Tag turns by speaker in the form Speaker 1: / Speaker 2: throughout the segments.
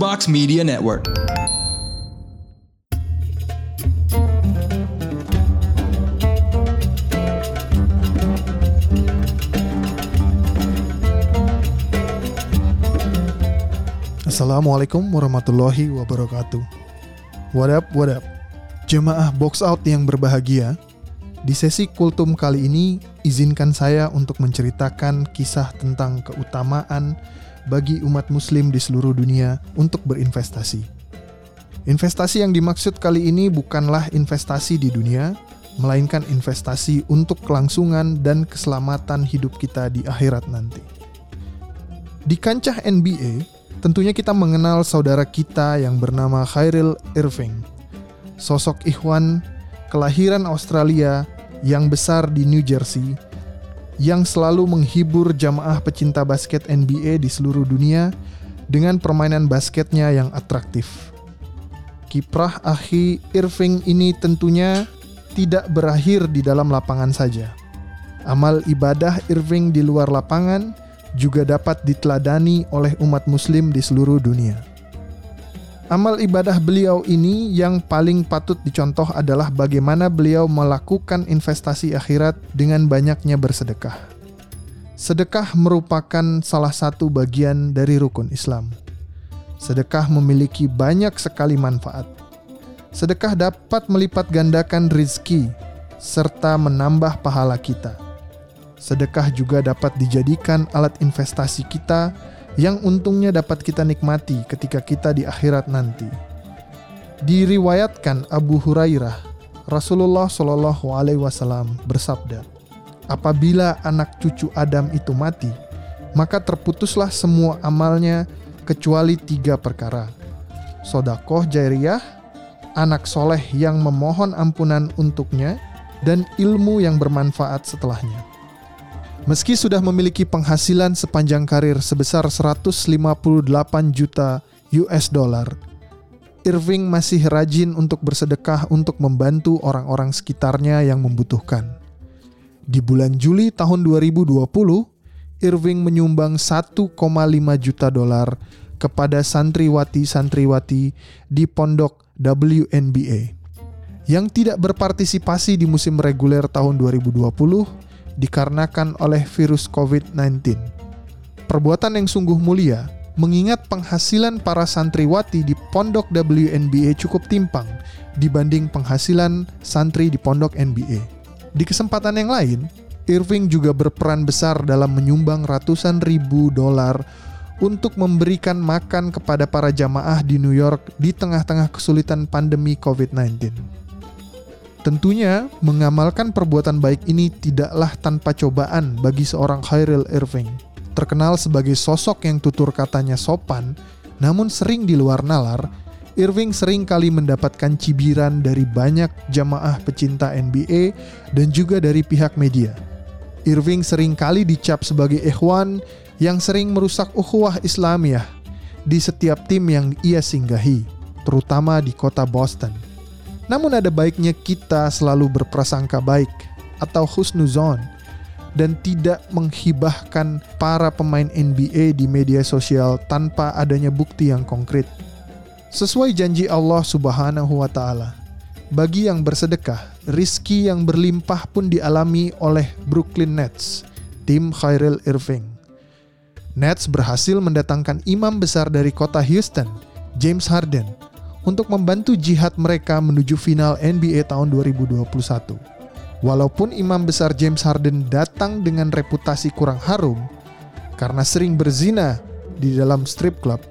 Speaker 1: Box Media Network.
Speaker 2: Assalamualaikum warahmatullahi wabarakatuh. What up, what up? Jemaah box out yang berbahagia, di sesi kultum kali ini izinkan saya untuk menceritakan kisah tentang keutamaan bagi umat muslim di seluruh dunia untuk berinvestasi. Investasi yang dimaksud kali ini bukanlah investasi di dunia, melainkan investasi untuk kelangsungan dan keselamatan hidup kita di akhirat nanti. Di kancah NBA, tentunya kita mengenal saudara kita yang bernama Khairil Irving. Sosok Ikhwan kelahiran Australia yang besar di New Jersey yang selalu menghibur jamaah pecinta basket NBA di seluruh dunia dengan permainan basketnya yang atraktif. Kiprah Ahi Irving ini tentunya tidak berakhir di dalam lapangan saja. Amal ibadah Irving di luar lapangan juga dapat diteladani oleh umat muslim di seluruh dunia. Amal ibadah beliau ini yang paling patut dicontoh adalah bagaimana beliau melakukan investasi akhirat dengan banyaknya bersedekah. Sedekah merupakan salah satu bagian dari rukun Islam. Sedekah memiliki banyak sekali manfaat. Sedekah dapat melipat gandakan rizki serta menambah pahala kita Sedekah juga dapat dijadikan alat investasi kita yang untungnya dapat kita nikmati ketika kita di akhirat nanti. Diriwayatkan Abu Hurairah, Rasulullah Shallallahu Alaihi Wasallam bersabda, apabila anak cucu Adam itu mati, maka terputuslah semua amalnya kecuali tiga perkara. Sodakoh jairiyah, anak soleh yang memohon ampunan untuknya, dan ilmu yang bermanfaat setelahnya. Meski sudah memiliki penghasilan sepanjang karir sebesar 158 juta US dollar, Irving masih rajin untuk bersedekah untuk membantu orang-orang sekitarnya yang membutuhkan. Di bulan Juli tahun 2020, Irving menyumbang 1,5 juta dolar kepada santriwati-santriwati di pondok WNBA yang tidak berpartisipasi di musim reguler tahun 2020 dikarenakan oleh virus COVID-19. Perbuatan yang sungguh mulia, mengingat penghasilan para santriwati di pondok WNBA cukup timpang dibanding penghasilan santri di pondok NBA. Di kesempatan yang lain, Irving juga berperan besar dalam menyumbang ratusan ribu dolar untuk memberikan makan kepada para jamaah di New York di tengah-tengah kesulitan pandemi COVID-19. Tentunya, mengamalkan perbuatan baik ini tidaklah tanpa cobaan bagi seorang Khairil Irving. Terkenal sebagai sosok yang tutur katanya sopan, namun sering di luar nalar, Irving sering kali mendapatkan cibiran dari banyak jamaah pecinta NBA dan juga dari pihak media. Irving sering kali dicap sebagai ikhwan yang sering merusak ukhuwah Islamiyah di setiap tim yang ia singgahi, terutama di kota Boston. Namun ada baiknya kita selalu berprasangka baik atau husnuzon dan tidak menghibahkan para pemain NBA di media sosial tanpa adanya bukti yang konkret. Sesuai janji Allah Subhanahu wa taala, bagi yang bersedekah, rizki yang berlimpah pun dialami oleh Brooklyn Nets, tim Khairil Irving. Nets berhasil mendatangkan imam besar dari kota Houston, James Harden, untuk membantu jihad mereka menuju final NBA tahun 2021. Walaupun imam besar James Harden datang dengan reputasi kurang harum karena sering berzina di dalam strip club,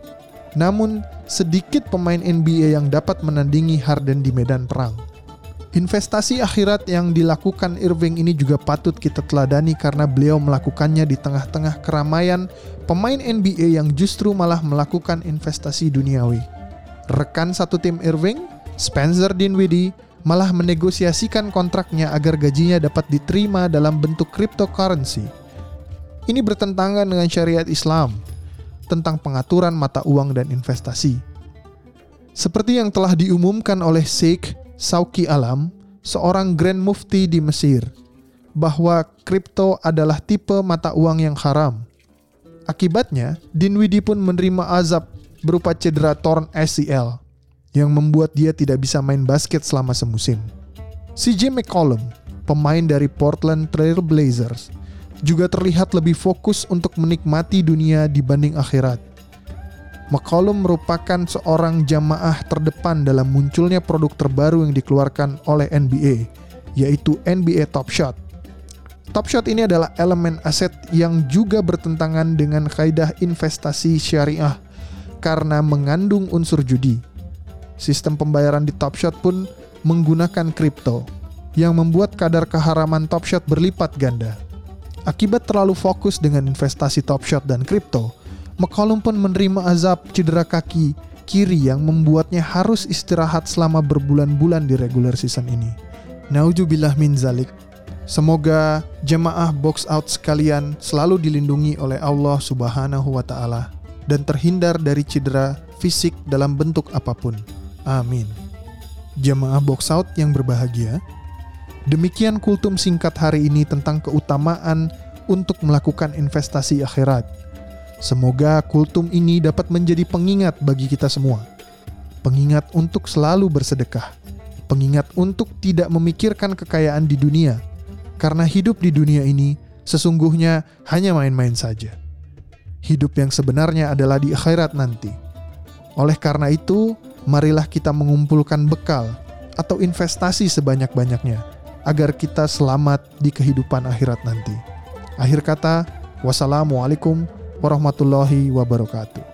Speaker 2: namun sedikit pemain NBA yang dapat menandingi Harden di medan perang. Investasi akhirat yang dilakukan Irving ini juga patut kita teladani karena beliau melakukannya di tengah-tengah keramaian pemain NBA yang justru malah melakukan investasi duniawi rekan satu tim Irving, Spencer Dinwiddie, malah menegosiasikan kontraknya agar gajinya dapat diterima dalam bentuk cryptocurrency. Ini bertentangan dengan syariat Islam tentang pengaturan mata uang dan investasi. Seperti yang telah diumumkan oleh Sheikh Sauki Alam, seorang Grand Mufti di Mesir, bahwa kripto adalah tipe mata uang yang haram. Akibatnya, Dinwiddie pun menerima azab berupa cedera torn ACL yang membuat dia tidak bisa main basket selama semusim. CJ McCollum, pemain dari Portland Trail Blazers, juga terlihat lebih fokus untuk menikmati dunia dibanding akhirat. McCollum merupakan seorang jamaah terdepan dalam munculnya produk terbaru yang dikeluarkan oleh NBA, yaitu NBA Top Shot. Top Shot ini adalah elemen aset yang juga bertentangan dengan kaidah investasi syariah karena mengandung unsur judi. Sistem pembayaran di Top Shot pun menggunakan kripto yang membuat kadar keharaman Top Shot berlipat ganda. Akibat terlalu fokus dengan investasi Top Shot dan kripto, McCollum pun menerima azab cedera kaki kiri yang membuatnya harus istirahat selama berbulan-bulan di regular season ini. Naujubillah min zalik. Semoga jemaah box out sekalian selalu dilindungi oleh Allah Subhanahu wa taala dan terhindar dari cedera fisik dalam bentuk apa pun. Amin. Jemaah box out yang berbahagia, demikian kultum singkat hari ini tentang keutamaan untuk melakukan investasi akhirat. Semoga kultum ini dapat menjadi pengingat bagi kita semua. Pengingat untuk selalu bersedekah. Pengingat untuk tidak memikirkan kekayaan di dunia. Karena hidup di dunia ini sesungguhnya hanya main-main saja. Hidup yang sebenarnya adalah di akhirat nanti. Oleh karena itu, marilah kita mengumpulkan bekal atau investasi sebanyak-banyaknya agar kita selamat di kehidupan akhirat nanti. Akhir kata, wassalamualaikum warahmatullahi wabarakatuh.